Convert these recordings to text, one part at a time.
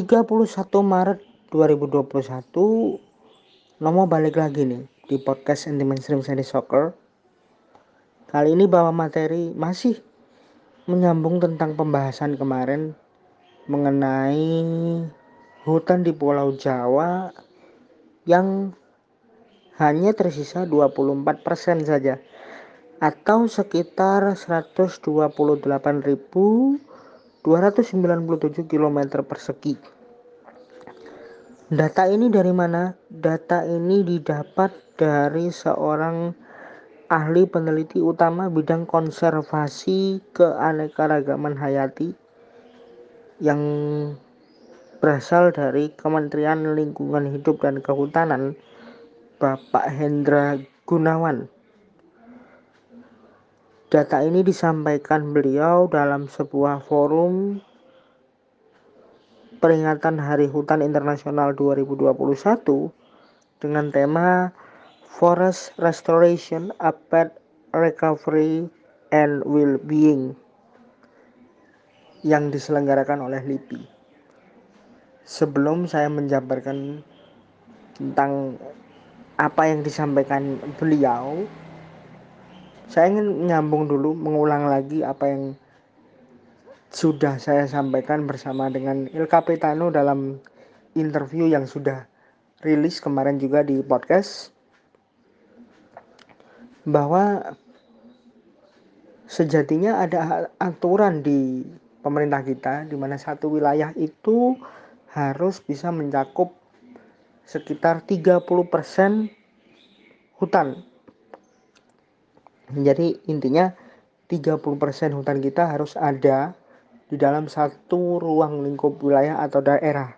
31 Maret 2021 Nomo balik lagi nih di podcast anti mainstream Sandy Soccer. Kali ini bawa materi masih menyambung tentang pembahasan kemarin mengenai hutan di Pulau Jawa yang hanya tersisa 24% saja atau sekitar 128.000 297 km persegi. Data ini dari mana? Data ini didapat dari seorang ahli peneliti utama bidang konservasi keanekaragaman hayati yang berasal dari Kementerian Lingkungan Hidup dan Kehutanan Bapak Hendra Gunawan. Data ini disampaikan beliau dalam sebuah forum peringatan Hari Hutan Internasional 2021 dengan tema Forest Restoration, Apet Recovery and Well-being yang diselenggarakan oleh LIPI. Sebelum saya menjabarkan tentang apa yang disampaikan beliau, saya ingin menyambung dulu mengulang lagi apa yang sudah saya sampaikan bersama dengan Il Capitano dalam interview yang sudah rilis kemarin juga di podcast bahwa sejatinya ada aturan di pemerintah kita di mana satu wilayah itu harus bisa mencakup sekitar 30% hutan jadi intinya 30% hutan kita harus ada di dalam satu ruang lingkup wilayah atau daerah.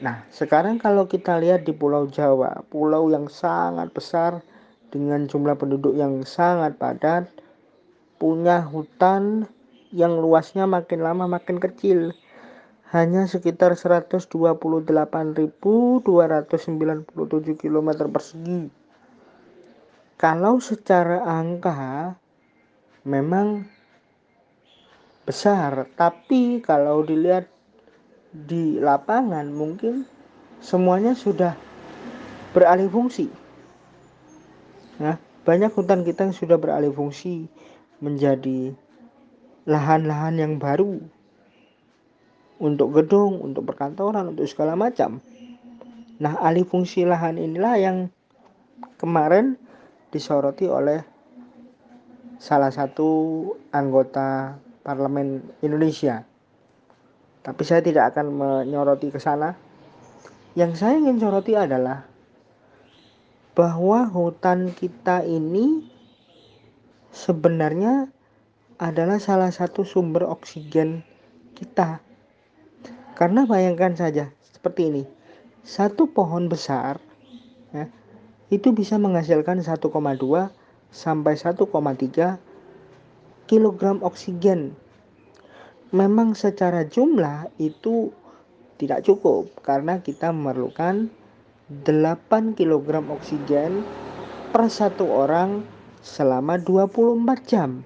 Nah, sekarang kalau kita lihat di Pulau Jawa, pulau yang sangat besar dengan jumlah penduduk yang sangat padat, punya hutan yang luasnya makin lama makin kecil. Hanya sekitar 128.297 km persegi kalau secara angka memang besar, tapi kalau dilihat di lapangan mungkin semuanya sudah beralih fungsi. Nah, banyak hutan kita yang sudah beralih fungsi menjadi lahan-lahan yang baru untuk gedung, untuk perkantoran, untuk segala macam. Nah, alih fungsi lahan inilah yang kemarin disoroti oleh salah satu anggota parlemen Indonesia. Tapi saya tidak akan menyoroti ke sana. Yang saya ingin soroti adalah bahwa hutan kita ini sebenarnya adalah salah satu sumber oksigen kita. Karena bayangkan saja seperti ini. Satu pohon besar ya, itu bisa menghasilkan 1,2 sampai 1,3 kilogram oksigen. Memang secara jumlah itu tidak cukup karena kita memerlukan 8 kilogram oksigen per satu orang selama 24 jam.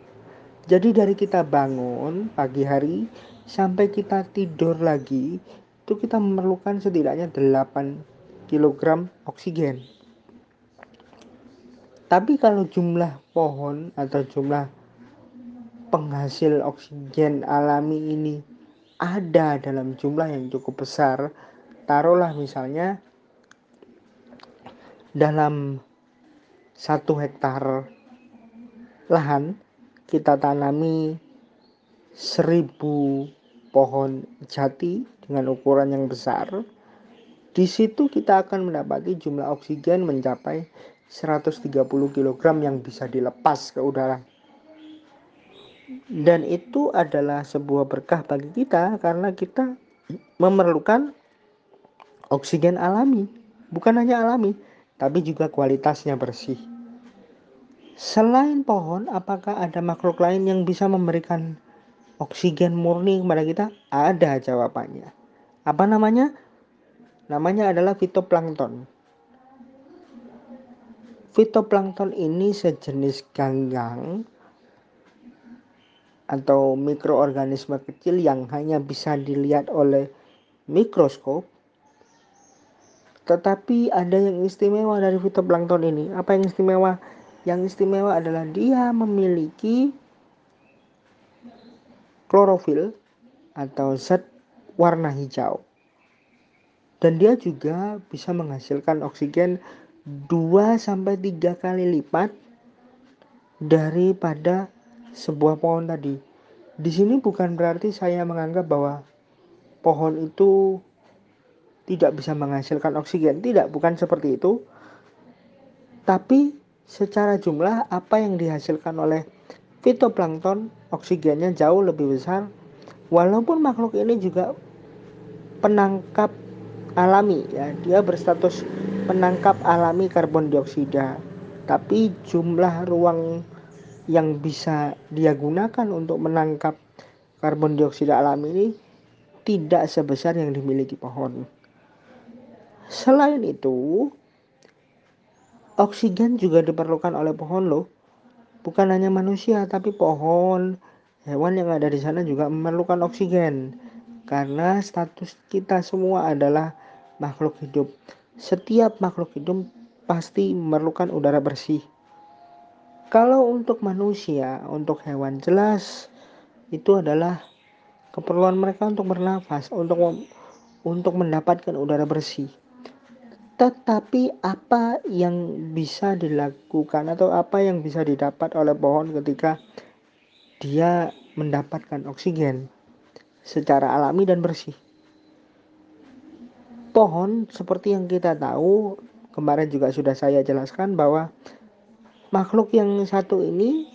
Jadi dari kita bangun pagi hari sampai kita tidur lagi itu kita memerlukan setidaknya 8 kilogram oksigen. Tapi kalau jumlah pohon atau jumlah penghasil oksigen alami ini ada dalam jumlah yang cukup besar, taruhlah misalnya dalam satu hektar lahan kita tanami seribu pohon jati dengan ukuran yang besar, di situ kita akan mendapati jumlah oksigen mencapai 130 kg yang bisa dilepas ke udara. Dan itu adalah sebuah berkah bagi kita karena kita memerlukan oksigen alami, bukan hanya alami, tapi juga kualitasnya bersih. Selain pohon, apakah ada makhluk lain yang bisa memberikan oksigen murni kepada kita? Ada jawabannya. Apa namanya? Namanya adalah fitoplankton. Fitoplankton ini sejenis ganggang atau mikroorganisme kecil yang hanya bisa dilihat oleh mikroskop. Tetapi ada yang istimewa dari fitoplankton ini. Apa yang istimewa? Yang istimewa adalah dia memiliki klorofil atau zat warna hijau. Dan dia juga bisa menghasilkan oksigen 2 sampai 3 kali lipat daripada sebuah pohon tadi. Di sini bukan berarti saya menganggap bahwa pohon itu tidak bisa menghasilkan oksigen. Tidak, bukan seperti itu. Tapi secara jumlah apa yang dihasilkan oleh fitoplankton oksigennya jauh lebih besar. Walaupun makhluk ini juga penangkap alami ya, dia berstatus penangkap alami karbon dioksida. Tapi jumlah ruang yang bisa dia gunakan untuk menangkap karbon dioksida alami ini tidak sebesar yang dimiliki pohon. Selain itu, oksigen juga diperlukan oleh pohon loh. Bukan hanya manusia, tapi pohon, hewan yang ada di sana juga memerlukan oksigen. Karena status kita semua adalah makhluk hidup. Setiap makhluk hidup pasti memerlukan udara bersih. Kalau untuk manusia, untuk hewan jelas itu adalah keperluan mereka untuk bernafas, untuk untuk mendapatkan udara bersih. Tetapi apa yang bisa dilakukan atau apa yang bisa didapat oleh pohon ketika dia mendapatkan oksigen secara alami dan bersih? Pohon seperti yang kita tahu kemarin juga sudah saya jelaskan bahwa makhluk yang satu ini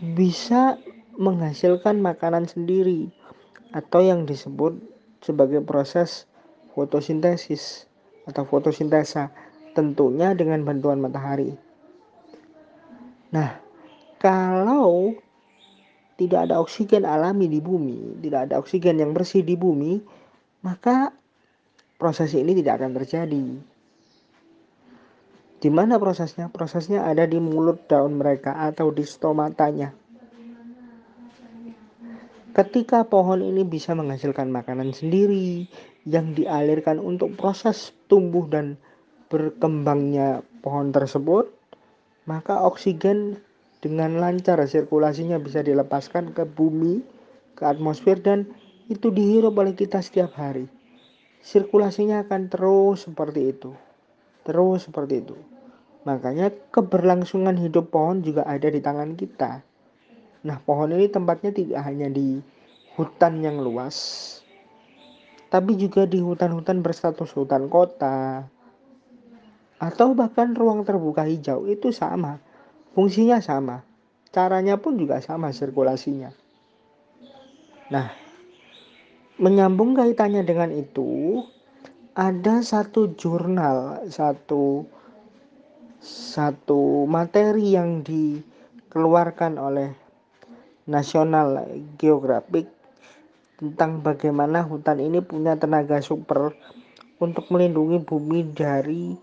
bisa menghasilkan makanan sendiri atau yang disebut sebagai proses fotosintesis atau fotosintesa, tentunya dengan bantuan matahari. Nah, kalau tidak ada oksigen alami di bumi, tidak ada oksigen yang bersih di bumi, maka proses ini tidak akan terjadi. Di mana prosesnya? Prosesnya ada di mulut daun mereka atau di stomatanya. Ketika pohon ini bisa menghasilkan makanan sendiri yang dialirkan untuk proses tumbuh dan berkembangnya pohon tersebut, maka oksigen dengan lancar sirkulasinya bisa dilepaskan ke bumi, ke atmosfer dan itu dihirup oleh kita setiap hari. Sirkulasinya akan terus seperti itu. Terus seperti itu. Makanya keberlangsungan hidup pohon juga ada di tangan kita. Nah, pohon ini tempatnya tidak hanya di hutan yang luas, tapi juga di hutan-hutan berstatus hutan kota, atau bahkan ruang terbuka hijau itu sama, fungsinya sama, caranya pun juga sama sirkulasinya. Nah, menyambung kaitannya dengan itu, ada satu jurnal, satu satu materi yang dikeluarkan oleh National Geographic tentang bagaimana hutan ini punya tenaga super untuk melindungi bumi dari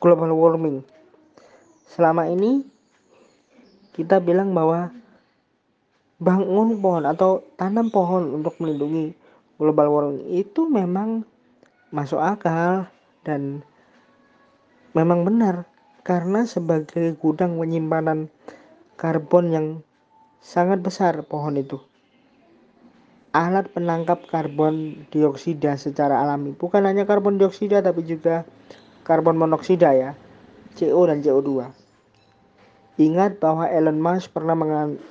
global warming. Selama ini kita bilang bahwa bangun pohon atau tanam pohon untuk melindungi global warming itu memang masuk akal dan memang benar karena sebagai gudang penyimpanan karbon yang sangat besar pohon itu. Alat penangkap karbon dioksida secara alami, bukan hanya karbon dioksida tapi juga karbon monoksida ya, CO dan CO2. Ingat bahwa Elon Musk pernah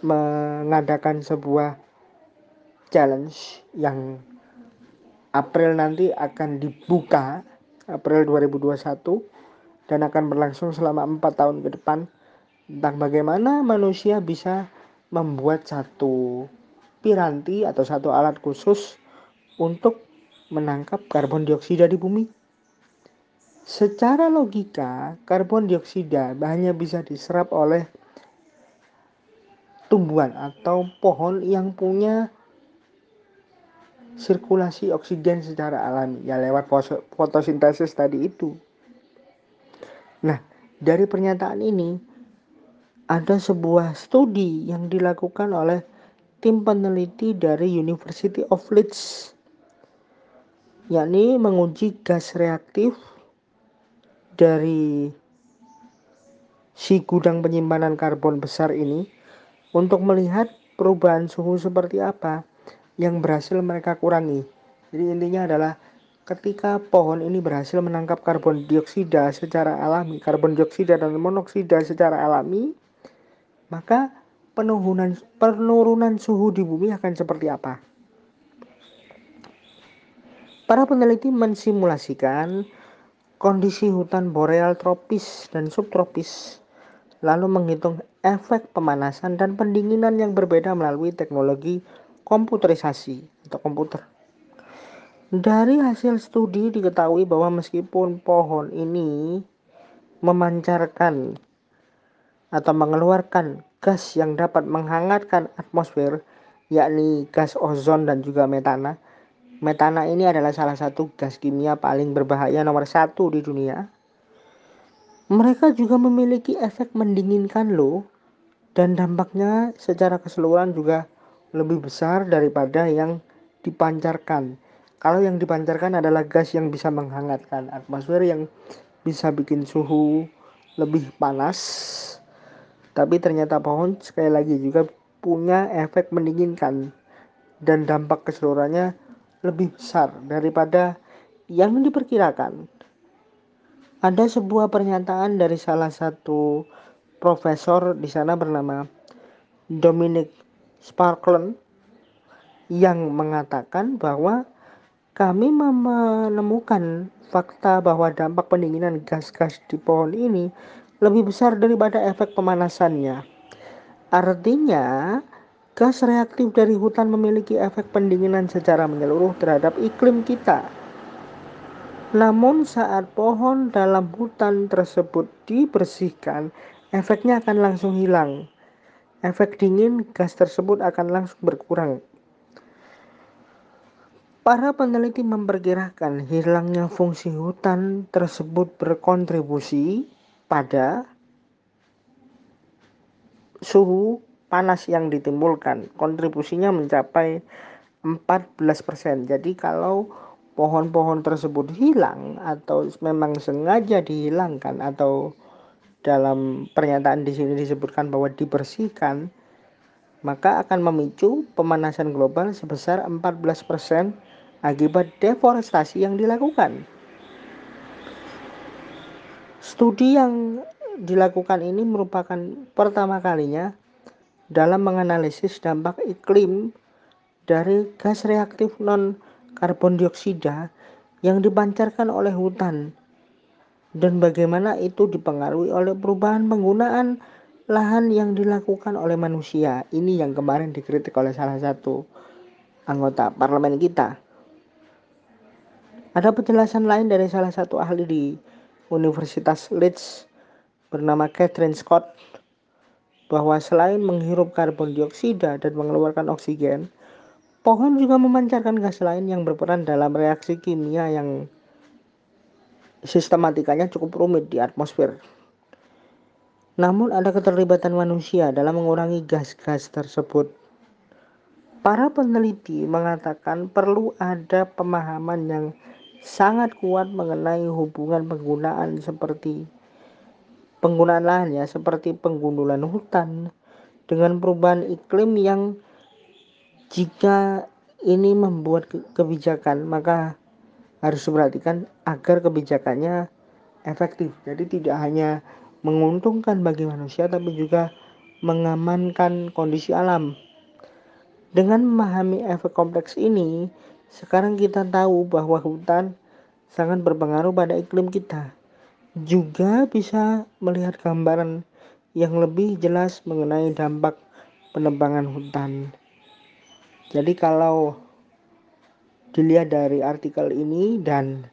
mengadakan sebuah challenge yang April nanti akan dibuka April 2021 dan akan berlangsung selama empat tahun ke depan tentang bagaimana manusia bisa membuat satu piranti atau satu alat khusus untuk menangkap karbon dioksida di bumi. Secara logika, karbon dioksida hanya bisa diserap oleh tumbuhan atau pohon yang punya sirkulasi oksigen secara alami ya lewat fotosintesis tadi itu. Nah, dari pernyataan ini ada sebuah studi yang dilakukan oleh tim peneliti dari University of Leeds yakni menguji gas reaktif dari si gudang penyimpanan karbon besar ini untuk melihat perubahan suhu seperti apa yang berhasil mereka kurangi. Jadi intinya adalah ketika pohon ini berhasil menangkap karbon dioksida secara alami, karbon dioksida dan monoksida secara alami, maka penurunan penurunan suhu di bumi akan seperti apa? Para peneliti mensimulasikan kondisi hutan boreal tropis dan subtropis, lalu menghitung efek pemanasan dan pendinginan yang berbeda melalui teknologi komputerisasi atau komputer. Dari hasil studi diketahui bahwa meskipun pohon ini memancarkan atau mengeluarkan gas yang dapat menghangatkan atmosfer, yakni gas ozon dan juga metana, Metana ini adalah salah satu gas kimia paling berbahaya nomor satu di dunia. Mereka juga memiliki efek mendinginkan loh dan dampaknya secara keseluruhan juga lebih besar daripada yang dipancarkan. Kalau yang dipancarkan adalah gas yang bisa menghangatkan atmosfer yang bisa bikin suhu lebih panas. Tapi ternyata pohon sekali lagi juga punya efek mendinginkan dan dampak keseluruhannya lebih besar daripada yang diperkirakan. Ada sebuah pernyataan dari salah satu profesor di sana bernama Dominic Sparklen yang mengatakan bahwa kami menemukan fakta bahwa dampak pendinginan gas-gas di pohon ini lebih besar daripada efek pemanasannya. Artinya, Gas reaktif dari hutan memiliki efek pendinginan secara menyeluruh terhadap iklim kita. Namun saat pohon dalam hutan tersebut dibersihkan, efeknya akan langsung hilang. Efek dingin gas tersebut akan langsung berkurang. Para peneliti memperkirakan hilangnya fungsi hutan tersebut berkontribusi pada suhu panas yang ditimbulkan. Kontribusinya mencapai 14%. Jadi kalau pohon-pohon tersebut hilang atau memang sengaja dihilangkan atau dalam pernyataan di sini disebutkan bahwa dibersihkan, maka akan memicu pemanasan global sebesar 14% akibat deforestasi yang dilakukan. Studi yang dilakukan ini merupakan pertama kalinya dalam menganalisis dampak iklim dari gas reaktif non karbon dioksida yang dipancarkan oleh hutan dan bagaimana itu dipengaruhi oleh perubahan penggunaan lahan yang dilakukan oleh manusia. Ini yang kemarin dikritik oleh salah satu anggota parlemen kita. Ada penjelasan lain dari salah satu ahli di Universitas Leeds bernama Catherine Scott bahwa selain menghirup karbon dioksida dan mengeluarkan oksigen, pohon juga memancarkan gas lain yang berperan dalam reaksi kimia yang sistematikanya cukup rumit di atmosfer. Namun ada keterlibatan manusia dalam mengurangi gas-gas tersebut. Para peneliti mengatakan perlu ada pemahaman yang sangat kuat mengenai hubungan penggunaan seperti penggunaan lahan ya seperti penggundulan hutan dengan perubahan iklim yang jika ini membuat kebijakan maka harus diperhatikan agar kebijakannya efektif. Jadi tidak hanya menguntungkan bagi manusia tapi juga mengamankan kondisi alam. Dengan memahami efek kompleks ini, sekarang kita tahu bahwa hutan sangat berpengaruh pada iklim kita juga bisa melihat gambaran yang lebih jelas mengenai dampak penebangan hutan. Jadi kalau dilihat dari artikel ini dan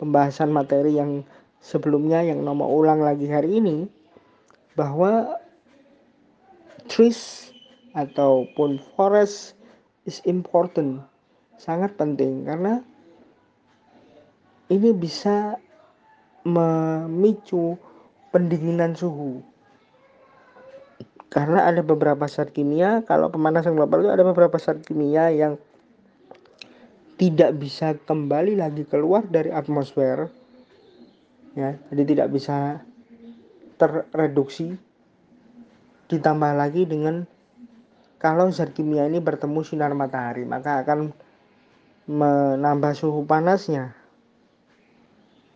pembahasan materi yang sebelumnya yang nomor ulang lagi hari ini bahwa trees ataupun forest is important sangat penting karena ini bisa memicu pendinginan suhu. Karena ada beberapa zat kimia, kalau pemanasan global itu ada beberapa zat kimia yang tidak bisa kembali lagi keluar dari atmosfer ya jadi tidak bisa terreduksi ditambah lagi dengan kalau zat kimia ini bertemu sinar matahari maka akan menambah suhu panasnya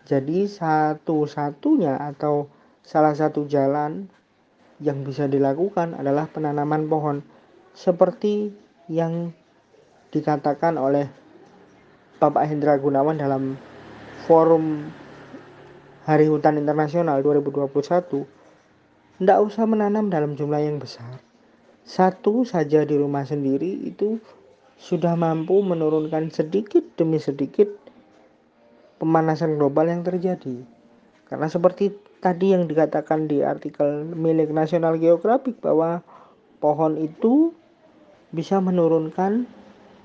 jadi satu-satunya atau salah satu jalan yang bisa dilakukan adalah penanaman pohon. Seperti yang dikatakan oleh Bapak Hendra Gunawan dalam forum Hari Hutan Internasional 2021 tidak usah menanam dalam jumlah yang besar. Satu saja di rumah sendiri itu sudah mampu menurunkan sedikit demi sedikit pemanasan global yang terjadi karena seperti tadi yang dikatakan di artikel milik National Geographic bahwa pohon itu bisa menurunkan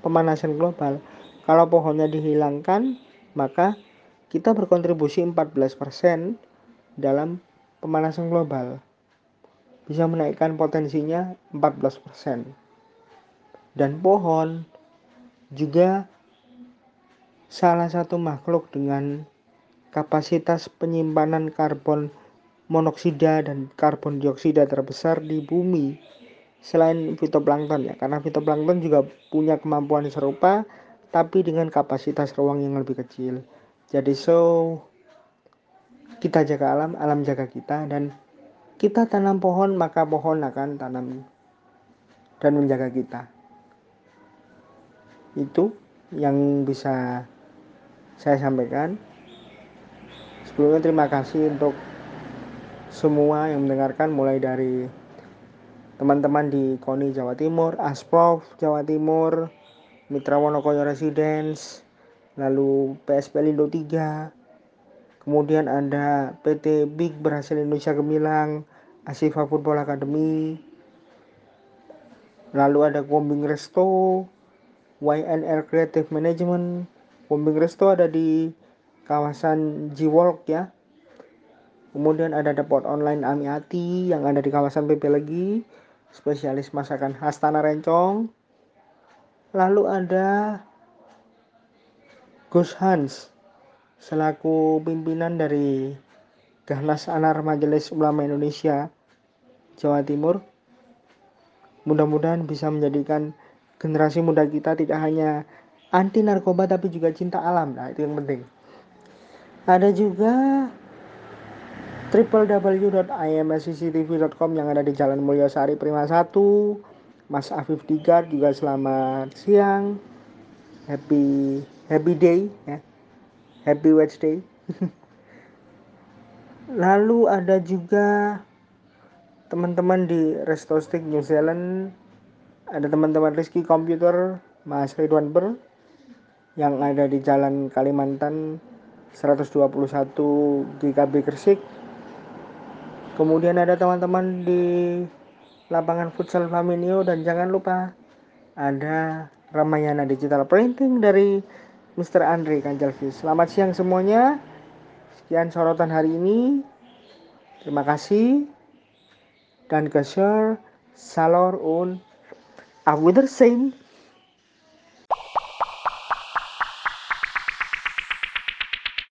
pemanasan global kalau pohonnya dihilangkan, maka kita berkontribusi 14% dalam pemanasan global. Bisa menaikkan potensinya 14%. Dan pohon juga salah satu makhluk dengan kapasitas penyimpanan karbon monoksida dan karbon dioksida terbesar di bumi selain fitoplankton ya karena fitoplankton juga punya kemampuan serupa tapi dengan kapasitas ruang yang lebih kecil. Jadi so kita jaga alam, alam jaga kita dan kita tanam pohon maka pohon akan tanam dan menjaga kita. Itu yang bisa saya sampaikan. Sebelumnya terima kasih untuk semua yang mendengarkan mulai dari teman-teman di KONI Jawa Timur, Asprof Jawa Timur, Mitra Wonokoyo Residence, lalu PSP Lindo 3, kemudian ada PT Big Berhasil Indonesia Gemilang, Asifa Football Academy, lalu ada Kombing Resto, YNR Creative Management, Kombing Resto ada di kawasan Jiwolk ya, kemudian ada depot online Amiati yang ada di kawasan PP Legi, spesialis masakan khas Tanah Rencong, Lalu ada Gus Hans selaku pimpinan dari Gahnas Anar Majelis Ulama Indonesia Jawa Timur. Mudah-mudahan bisa menjadikan generasi muda kita tidak hanya anti narkoba tapi juga cinta alam. Nah, itu yang penting. Ada juga www.imscctv.com yang ada di Jalan Mulyosari Prima 1 Mas Afif Digar juga selamat siang. Happy happy day ya. Happy Wednesday. Lalu ada juga teman-teman di Restostik New Zealand ada teman-teman Rizky Komputer Mas Ridwan Ber yang ada di Jalan Kalimantan 121 GKB Gresik kemudian ada teman-teman di lapangan futsal Flaminio dan jangan lupa ada Ramayana Digital Printing dari Mr. Andre Kanjalvi. Selamat siang semuanya. Sekian sorotan hari ini. Terima kasih. Dan ke share Salor un Auf Wiedersehen.